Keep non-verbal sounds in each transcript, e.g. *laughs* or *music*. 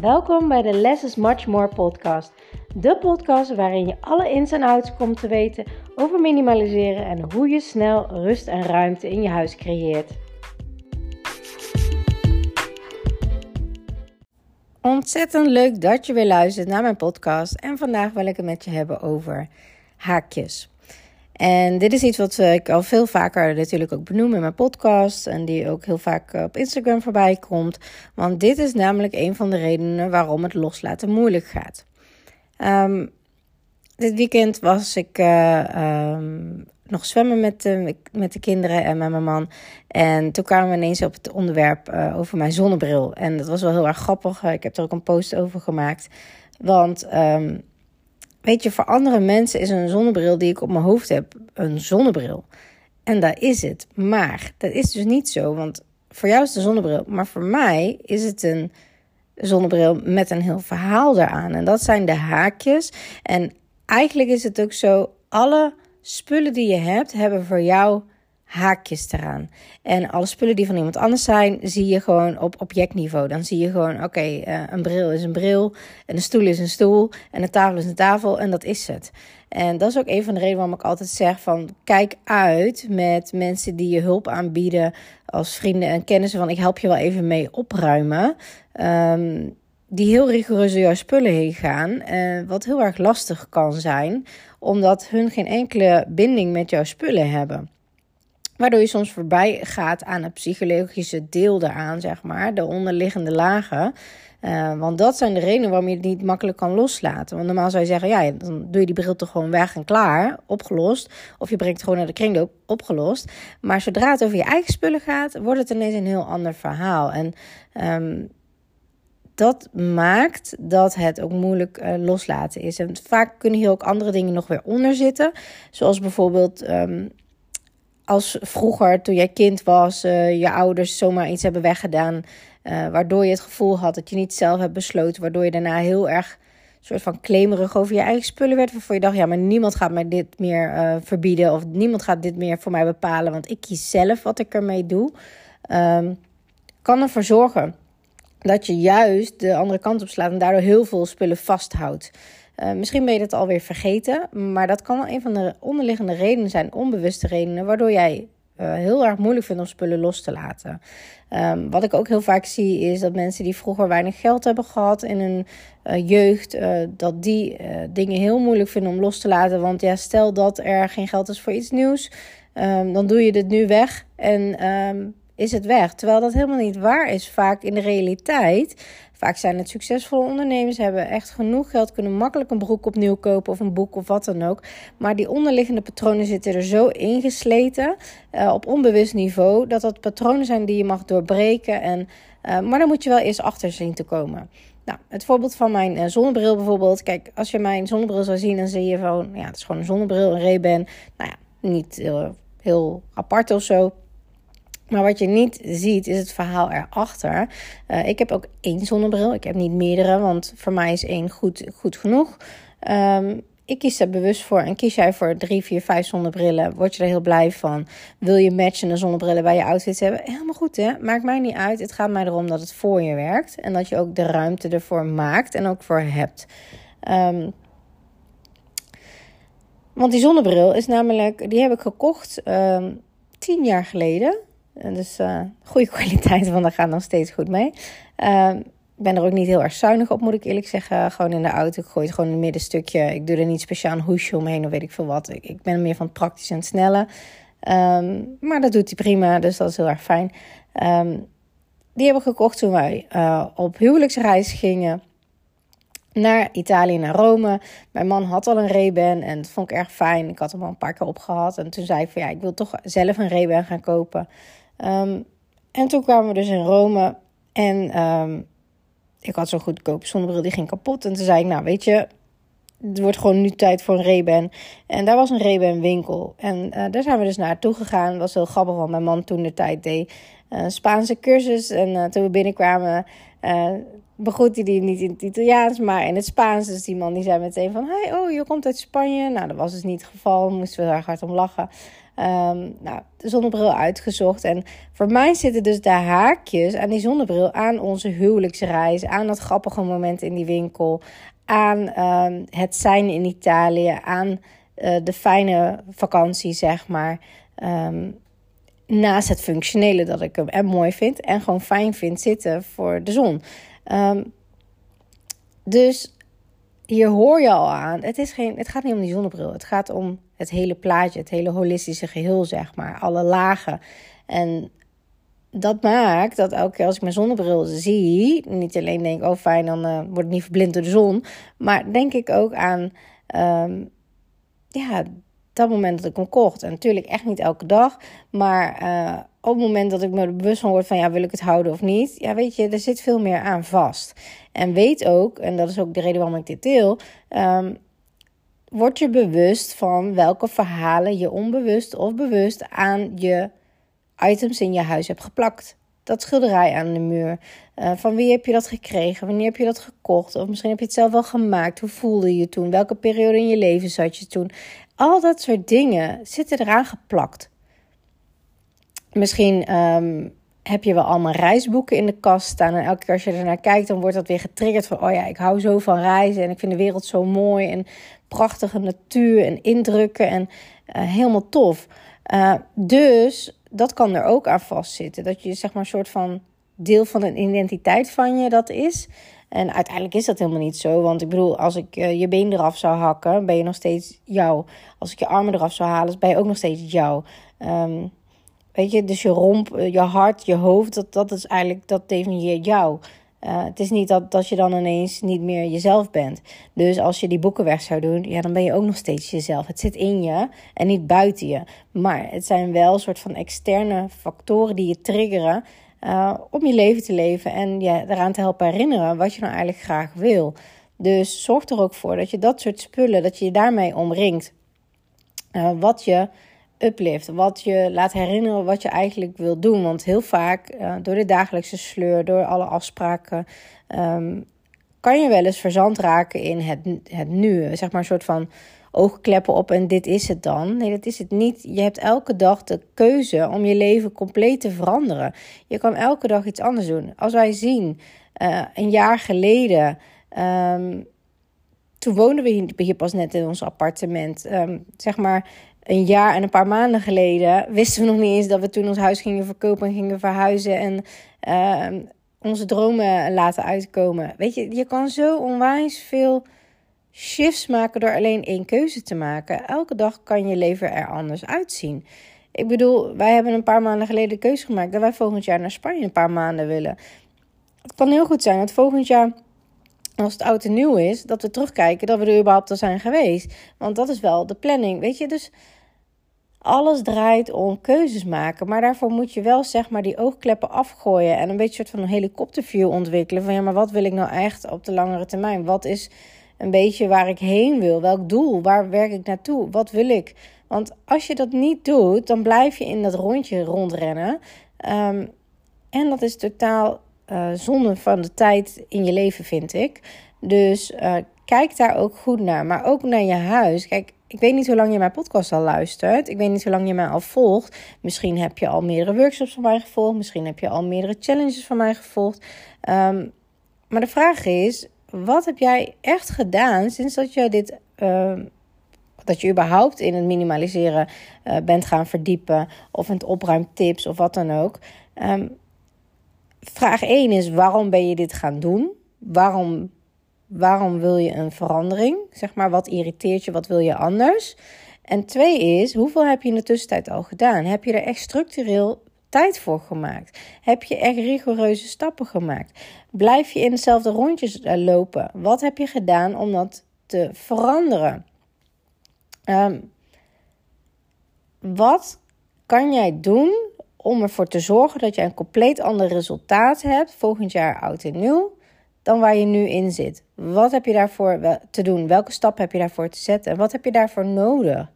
Welkom bij de Less is Much More podcast. De podcast waarin je alle ins en outs komt te weten over minimaliseren en hoe je snel rust en ruimte in je huis creëert. Ontzettend leuk dat je weer luistert naar mijn podcast en vandaag wil ik het met je hebben over haakjes. En dit is iets wat eh, ik al veel vaker natuurlijk ook benoem in mijn podcast. En die ook heel vaak eh, op Instagram voorbij komt. Want dit is namelijk een van de redenen waarom het loslaten moeilijk gaat. Um, dit weekend was ik uh, um, nog zwemmen met de, met de kinderen en met mijn man. En toen kwamen we ineens op het onderwerp uh, over mijn zonnebril. En dat was wel heel erg grappig. Ik heb er ook een post over gemaakt. Want um, Weet je, voor andere mensen is een zonnebril die ik op mijn hoofd heb een zonnebril. En daar is het. Maar dat is dus niet zo, want voor jou is het een zonnebril. Maar voor mij is het een zonnebril met een heel verhaal eraan. En dat zijn de haakjes. En eigenlijk is het ook zo, alle spullen die je hebt, hebben voor jou haakjes eraan. En alle spullen die van iemand anders zijn, zie je gewoon op objectniveau. Dan zie je gewoon, oké, eh, een bril is een bril, en een stoel is een stoel, en een tafel is een tafel, en dat is het. En dat is ook een van de redenen waarom ik altijd zeg van, kijk uit met mensen die je hulp aanbieden als vrienden en kennissen van, ik help je wel even mee opruimen. Um, die heel rigoureus door jouw spullen heen gaan. Uh, wat heel erg lastig kan zijn, omdat hun geen enkele binding met jouw spullen hebben. Waardoor je soms voorbij gaat aan het psychologische deel daaraan, zeg maar, de onderliggende lagen. Uh, want dat zijn de redenen waarom je het niet makkelijk kan loslaten. Want normaal zou je zeggen, ja, dan doe je die bril toch gewoon weg en klaar, opgelost. Of je brengt het gewoon naar de kringloop, opgelost. Maar zodra het over je eigen spullen gaat, wordt het ineens een heel ander verhaal. En um, dat maakt dat het ook moeilijk uh, loslaten is. En vaak kunnen hier ook andere dingen nog weer onder zitten. Zoals bijvoorbeeld... Um, als vroeger, toen jij kind was, uh, je ouders zomaar iets hebben weggedaan. Uh, waardoor je het gevoel had dat je niet zelf hebt besloten. Waardoor je daarna heel erg soort van claimerig over je eigen spullen werd. Waarvoor je dacht, ja, maar niemand gaat mij dit meer uh, verbieden. Of niemand gaat dit meer voor mij bepalen. Want ik kies zelf wat ik ermee doe. Um, kan ervoor zorgen dat je juist de andere kant op slaat. En daardoor heel veel spullen vasthoudt. Uh, misschien ben je het alweer vergeten, maar dat kan wel een van de onderliggende redenen zijn, onbewuste redenen, waardoor jij uh, heel erg moeilijk vindt om spullen los te laten. Um, wat ik ook heel vaak zie is dat mensen die vroeger weinig geld hebben gehad in hun uh, jeugd, dat die dingen heel moeilijk vinden om los te laten. Want ja, stel dat er geen geld is voor iets nieuws, um, dan doe je dit nu weg en um, is het weg. Terwijl dat helemaal niet waar is. Vaak in de realiteit Vaak zijn het succesvolle ondernemers, hebben echt genoeg geld, kunnen makkelijk een broek opnieuw kopen of een boek of wat dan ook. Maar die onderliggende patronen zitten er zo ingesleten uh, op onbewust niveau, dat dat patronen zijn die je mag doorbreken. En, uh, maar dan moet je wel eerst achter zien te komen. Nou, het voorbeeld van mijn uh, zonnebril bijvoorbeeld. Kijk, als je mijn zonnebril zou zien, dan zie je van, ja, het is gewoon een zonnebril, een Ray-Ban. Nou ja, niet heel apart of zo. Maar wat je niet ziet is het verhaal erachter. Uh, ik heb ook één zonnebril. Ik heb niet meerdere, want voor mij is één goed, goed genoeg. Um, ik kies er bewust voor. En kies jij voor drie, vier, vijf zonnebrillen, word je er heel blij van. Wil je matchende zonnebrillen bij je outfits hebben? Helemaal goed, hè? Maakt mij niet uit. Het gaat mij erom dat het voor je werkt. En dat je ook de ruimte ervoor maakt en ook voor hebt. Um, want die zonnebril is namelijk, die heb ik gekocht um, tien jaar geleden. Dus uh, goede *laughs* kwaliteit, want daar gaat nog steeds goed mee. Uh, ik ben er ook niet heel erg zuinig op, moet ik eerlijk zeggen. Gewoon in de auto. Ik gooi het gewoon in het middenstukje. Ik doe er niet speciaal een hoesje omheen of weet ik veel wat. Ik, ben meer van het praktisch en het snelle. Um, maar dat doet hij prima, dus dat is heel erg fijn. Um, die hebben we gekocht toen wij uh, op huwelijksreis gingen naar Italië, naar Rome. Mijn man had al een Ray-Ban en dat vond ik erg fijn. Ik had hem al een paar keer opgehad. En toen zei ik van ja, ik wil toch zelf een Ray-Ban gaan kopen. Um, en toen kwamen we dus in Rome en um, ik had zo'n goedkope zonnebril, die ging kapot. En toen zei ik, nou weet je, het wordt gewoon nu tijd voor een Ray-Ban. En daar was een Ray-Ban winkel. En uh, daar zijn we dus naartoe gegaan. Dat was heel grappig, want mijn man toen de tijd deed een Spaanse cursus. En uh, toen we binnenkwamen, begroette hij die niet in het Italiaans, maar in het Spaans. Dus die man die zei meteen van, hey, oh, je komt uit Spanje. Nou, dat was dus niet het geval, moesten we daar hard om lachen. Um, nou, de zonnebril uitgezocht. En voor mij zitten dus de haakjes aan die zonnebril aan onze huwelijksreis, aan dat grappige moment in die winkel, aan um, het zijn in Italië, aan uh, de fijne vakantie, zeg maar. Um, naast het functionele dat ik hem en mooi vind en gewoon fijn vind zitten voor de zon. Dus hier hoor je al aan. Het, is geen, het gaat niet om die zonnebril. Het gaat om het hele plaatje, het hele holistische geheel, zeg maar. Alle lagen. En dat maakt dat elke keer als ik mijn zonnebril zie, niet alleen denk, oh fijn, dan uh, word ik niet verblind door de zon. Maar denk ik ook aan, um, ja, dat moment dat ik hem kocht. En natuurlijk echt niet elke dag. Maar uh, op het moment dat ik me bewust word van ja, wil ik het houden of niet. Ja, weet je, er zit veel meer aan vast. En weet ook, en dat is ook de reden waarom ik dit deel. Um, word je bewust van welke verhalen je onbewust of bewust aan je items in je huis hebt geplakt. Dat schilderij aan de muur. Uh, van wie heb je dat gekregen? Wanneer heb je dat gekocht? Of misschien heb je het zelf wel gemaakt. Hoe voelde je toen? Welke periode in je leven zat je toen? Al dat soort dingen zitten eraan geplakt. Misschien um, heb je wel allemaal reisboeken in de kast staan. En elke keer als je er naar kijkt, dan wordt dat weer getriggerd van... oh ja, ik hou zo van reizen en ik vind de wereld zo mooi... en prachtige natuur en indrukken en uh, helemaal tof. Uh, dus dat kan er ook aan vastzitten. Dat je zeg maar een soort van deel van een identiteit van je dat is... En uiteindelijk is dat helemaal niet zo. Want ik bedoel, als ik uh, je been eraf zou hakken, ben je nog steeds jou. Als ik je armen eraf zou halen, ben je ook nog steeds jou. Um, weet je, dus je romp, eh, je hart, je hoofd, dat, dat is eigenlijk, dat definieert jou. Uh, het is niet dat, dat je dan ineens niet meer jezelf bent. Dus als je die boeken weg zou doen, ja, dan ben je ook nog steeds jezelf. Het zit in je en niet buiten je. Maar het zijn wel soort van externe factoren die je triggeren uh, om je leven te leven en je eraan te helpen herinneren wat je nou eigenlijk graag wil. Dus zorg er ook voor dat je dat soort spullen, dat je je daarmee omringt. Wat je uplift, wat je laat herinneren wat je eigenlijk wil doen. Want heel vaak, uh, door de dagelijkse sleur, door alle afspraken, um, kan je wel eens verzand raken in het, het nu. Zeg maar een soort van oogkleppen op en dit is het dan. Nee, dat is het niet. Je hebt elke dag de keuze om je leven compleet te veranderen. Je kan elke dag iets anders doen. Als wij zien, uh, een jaar geleden. Um, toen woonden we hier, pas net in ons appartement. Um, zeg maar een jaar en een paar maanden geleden wisten we nog niet eens dat we toen ons huis gingen verkopen en gingen verhuizen en uh, onze dromen laten uitkomen. Weet je, je kan zo onwijs veel shifts maken door alleen één keuze te maken. Elke dag kan je leven er anders uitzien. Ik bedoel, wij hebben een paar maanden geleden de keuze gemaakt dat wij volgend jaar naar Spanje een paar maanden willen. Het kan heel goed zijn dat volgend jaar, als het oud en nieuw is, dat we terugkijken dat we er überhaupt al zijn geweest. Want dat is wel de planning, weet je. Dus alles draait om keuzes maken. Maar daarvoor moet je wel zeg maar die oogkleppen afgooien en een beetje soort van een helikopterview ontwikkelen. Van ja, maar wat wil ik nou echt op de langere termijn? Wat is een beetje waar ik heen wil. Welk doel? Waar werk ik naartoe? Wat wil ik? Want als je dat niet doet, dan blijf je in dat rondje rondrennen. Um, en dat is totaal uh, zonde van de tijd in je leven, vind ik. Dus uh, kijk daar ook goed naar. Maar ook naar je huis. Kijk, ik weet niet hoe lang je mijn podcast al luistert. Ik weet niet hoe lang je mij al volgt. Misschien heb je al meerdere workshops van mij gevolgd. Misschien heb je al meerdere challenges van mij gevolgd. Um, maar de vraag is: wat heb jij echt gedaan sinds dat je dit. Uh, dat je überhaupt in het minimaliseren uh, bent gaan verdiepen. Of in het opruimtips of wat dan ook. Um, vraag 1 is: waarom ben je dit gaan doen? Waarom, waarom wil je een verandering? Zeg maar, wat irriteert je? Wat wil je anders? En twee is: hoeveel heb je in de tussentijd al gedaan? Heb je er echt structureel tijd voor gemaakt? Heb je echt rigoureuze stappen gemaakt? Blijf je in dezelfde rondjes eh, lopen? Wat heb je gedaan om dat te veranderen? Um, wat kan jij doen om ervoor te zorgen dat je een compleet ander resultaat hebt volgend jaar oud en nieuw dan waar je nu in zit? Wat heb je daarvoor te doen? Welke stap heb je daarvoor te zetten? En wat heb je daarvoor nodig?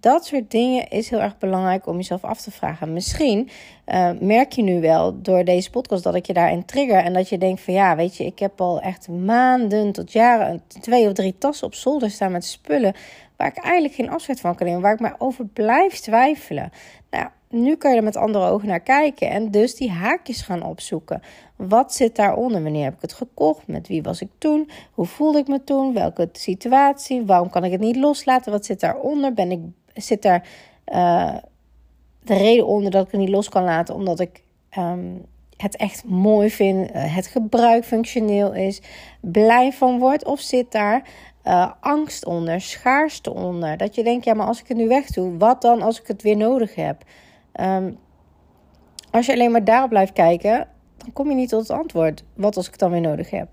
Dat soort dingen is heel erg belangrijk om jezelf af te vragen. Misschien uh, merk je nu wel door deze podcast dat ik je daarin trigger. En dat je denkt van ja, weet je, ik heb al echt maanden tot jaren twee of drie tassen op zolder staan met spullen. Waar ik eigenlijk geen afscheid van kan nemen. Waar ik maar over blijf twijfelen. Nou, nu kun je er met andere ogen naar kijken. En dus die haakjes gaan opzoeken. Wat zit daaronder? Wanneer heb ik het gekocht? Met wie was ik toen? Hoe voelde ik me toen? Welke situatie? Waarom kan ik het niet loslaten? Wat zit daaronder? Ben ik, zit daar uh, de reden onder dat ik het niet los kan laten? Omdat ik um, het echt mooi vind, uh, het gebruik functioneel is, blij van word? Of zit daar uh, angst onder, schaarste onder? Dat je denkt, ja, maar als ik het nu weg doe, wat dan als ik het weer nodig heb? Um, als je alleen maar daarop blijft kijken, dan kom je niet tot het antwoord. Wat als ik het dan weer nodig heb?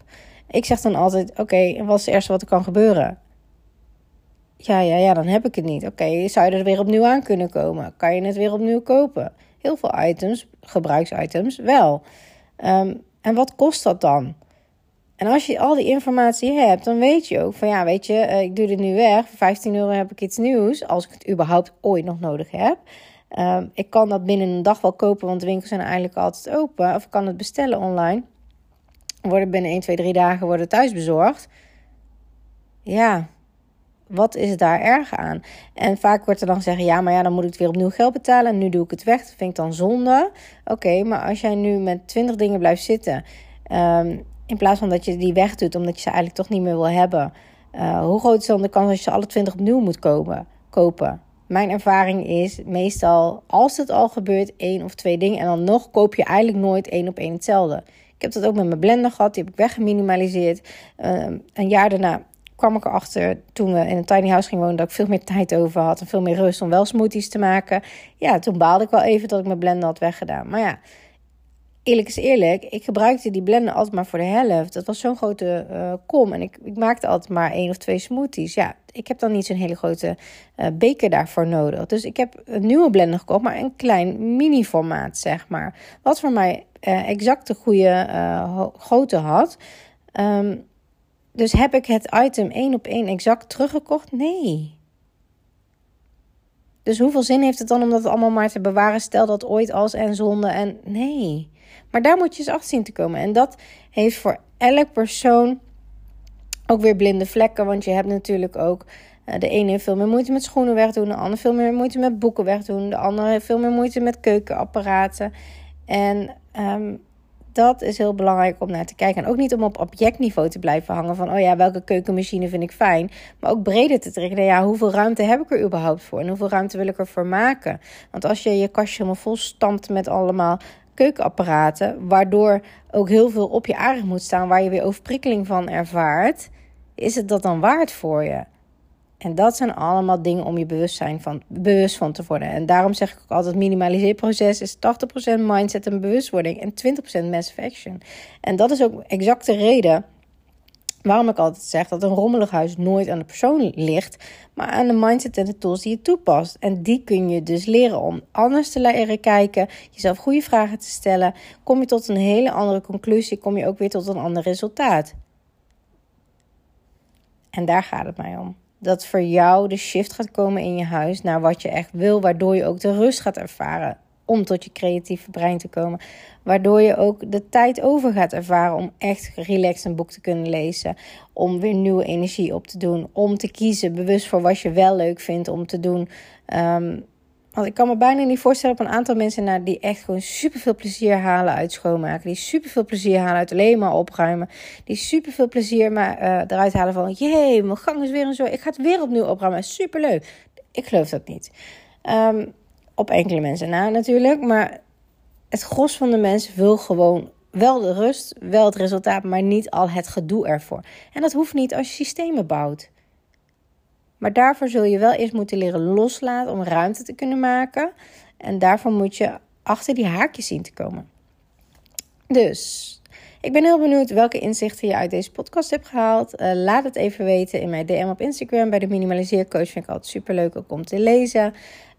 Ik zeg dan altijd: Oké, wat is het eerste wat er kan gebeuren? Ja, ja, ja, dan heb ik het niet. Oké, zou je er weer opnieuw aan kunnen komen? Kan je het weer opnieuw kopen? Heel veel items, gebruiksitems, wel. Um, en wat kost dat dan? En als je al die informatie hebt, dan weet je ook van ja, weet je, eh, ik doe dit nu weg. Voor 15 euro heb ik iets nieuws, als ik het überhaupt ooit nog nodig heb. Ehm, ik kan dat binnen een dag wel kopen, want de winkels zijn eigenlijk altijd open. Of ik kan het bestellen online. Worden binnen 1, 2, 3 dagen worden thuis bezorgd. Ja, wat is daar erg aan? En vaak wordt er dan gezegd: ja, maar ja, dan moet ik weer opnieuw geld betalen. En nu doe ik het weg. Dat vind ik dan zonde. Oké, maar als jij nu met 20 dingen blijft zitten. Um, in plaats van dat je die wegdoet omdat je ze eigenlijk toch niet meer wil hebben. Uh, hoe groot is dan de kans als je alle 20 opnieuw moet kopen? kopen? Mijn ervaring is meestal, als het al gebeurt, één of twee dingen. En dan nog koop je eigenlijk nooit één op één hetzelfde. Ik heb dat ook met mijn blender gehad. Die heb ik weggeminimaliseerd. Uh, een jaar daarna kwam ik erachter, toen we in een tiny house gingen wonen, dat ik veel meer tijd over had. En veel meer rust om wel smoothies te maken. Ja, toen baalde ik wel even dat ik mijn blender had weggedaan. Maar ja, eerlijk is eerlijk, ik gebruikte die blender altijd maar voor de helft. Dat was zo'n grote uh, kom. En ik, ik maakte altijd maar één of twee smoothies. Ja, ik heb dan niet zo'n hele grote uh, beker daarvoor nodig. Dus ik heb een nieuwe blender gekocht, maar een klein mini-formaat, zeg maar. Wat voor mij uh, exact de goede grootte had. Um, dus heb ik het item één op één exact teruggekocht? Nee. Dus hoeveel zin heeft het dan om dat allemaal maar te bewaren? Stel dat ooit als en zonde en nee. Maar daar moet je eens achter zien te komen. En dat heeft voor elk persoon ook weer blinde vlekken. Want je hebt natuurlijk ook. Uh, de ene heeft veel meer moeite met schoenen wegdoen. De ander veel meer moeite met boeken wegdoen. De andere heeft veel meer moeite met keukenapparaten. En um, dat is heel belangrijk om naar te kijken. En ook niet om op objectniveau te blijven hangen van, oh ja, welke keukenmachine vind ik fijn. Maar ook breder te trekken. Ja, hoeveel ruimte heb ik er überhaupt voor? En hoeveel ruimte wil ik ervoor maken? Want als je je kastje helemaal vol stampt met allemaal keukenapparaten, waardoor ook heel veel op je aardig moet staan, waar je weer overprikkeling van ervaart, is het dat dan waard voor je? En dat zijn allemaal dingen om je bewustzijn van, bewust van te worden. En daarom zeg ik ook altijd: minimaliseerproces is 80% mindset en bewustwording en 20% massive action. En dat is ook exact de reden waarom ik altijd zeg dat een rommelig huis nooit aan de persoon ligt, maar aan de mindset en de tools die je toepast. En die kun je dus leren om anders te leren kijken, jezelf goede vragen te stellen. Kom je tot een hele andere conclusie, kom je ook weer tot een ander resultaat. En daar gaat het mij om dat voor jou de shift gaat komen in je huis naar wat je echt wil, waardoor je ook de rust gaat ervaren om tot je creatieve brein te komen. Waardoor je ook de tijd over gaat ervaren om echt relaxed een boek te kunnen lezen. Om weer nieuwe energie op te doen. Om te kiezen bewust voor wat je wel leuk vindt om te doen. Um, want ik kan me bijna niet voorstellen op een aantal mensen naar die echt gewoon super veel plezier halen uit schoonmaken. Die super veel plezier halen uit alleen maar opruimen. Die super veel plezier maar, uh, eruit halen van: jee, mijn gang is weer een zo. Ik ga het weer opnieuw opruimen. Super leuk. Ik geloof dat niet. Um, op enkele mensen na natuurlijk. Maar het gros van de mensen wil gewoon wel de rust, wel het resultaat, maar niet al het gedoe ervoor. En dat hoeft niet als je systemen bouwt. Maar daarvoor zul je wel eerst moeten leren loslaten om ruimte te kunnen maken. En daarvoor moet je achter die haakjes zien te komen. Dus ik ben heel benieuwd welke inzichten je uit deze podcast hebt gehaald. Uh, laat het even weten in mijn DM op Instagram. Bij de Minimaliseercoach vind ik altijd super leuk om te lezen.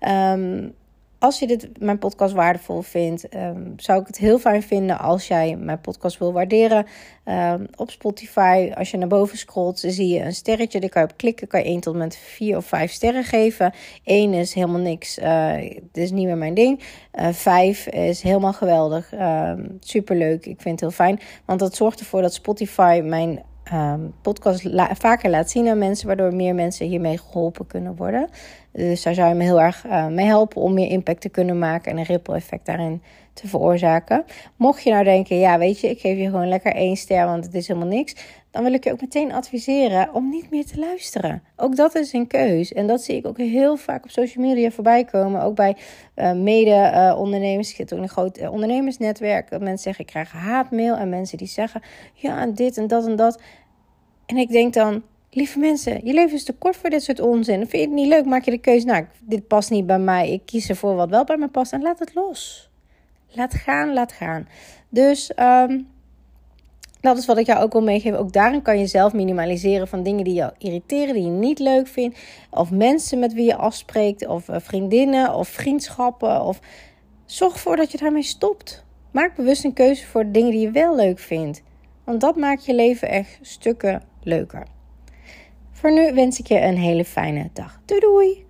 Um, als je dit, mijn podcast waardevol vindt, ehm, zou ik het heel fijn vinden als jij mijn podcast wil waarderen. Ehm, op Spotify, als je naar boven scrolt, zie je een sterretje. Daar kan je op klikken, kan je 1 tot met 4 of 5 sterren geven. 1 is helemaal niks, uh, dit is niet meer mijn ding. Eh, 5 is helemaal geweldig, uh, superleuk, ik vind het heel fijn. Want dat zorgt ervoor dat Spotify mijn um, podcast vaker laat zien aan mensen, waardoor meer mensen hiermee geholpen kunnen worden. Dus daar zou je me heel erg uh, mee helpen om meer impact te kunnen maken en een ripple effect daarin te veroorzaken. Mocht je nou denken, ja weet je, ik geef je gewoon lekker één ster, want het is helemaal niks. Dan wil ik je ook meteen adviseren om niet meer te luisteren. Ook dat is een keus. En dat zie ik ook heel vaak op social media voorbij komen. Ook bij uh, mede-ondernemers. Ik zit ook in een groot uh, ondernemersnetwerk. Mensen zeggen, ik krijg haatmail. En mensen die zeggen, ja, dit en dat en dat. En ik denk dan, lieve mensen, je leven is te kort voor dit soort onzin. Vind je het niet leuk, maak je de keuze, nou, dit past niet bij mij. Ik kies ervoor wat wel bij me past en laat het los. Laat gaan, laat gaan. Dus um, dat is wat ik jou ook wil meegeven. Ook daarin kan je zelf minimaliseren van dingen die jou irriteren, die je niet leuk vindt. Of mensen met wie je afspreekt, of eh, vriendinnen, of vriendschappen. Of zorg ervoor dat je daarmee stopt. Maak bewust een keuze voor dingen die je wel leuk vindt. Want dat maakt je leven echt stukken leuker. Voor nu wens ik je een hele fijne dag. Doei doei!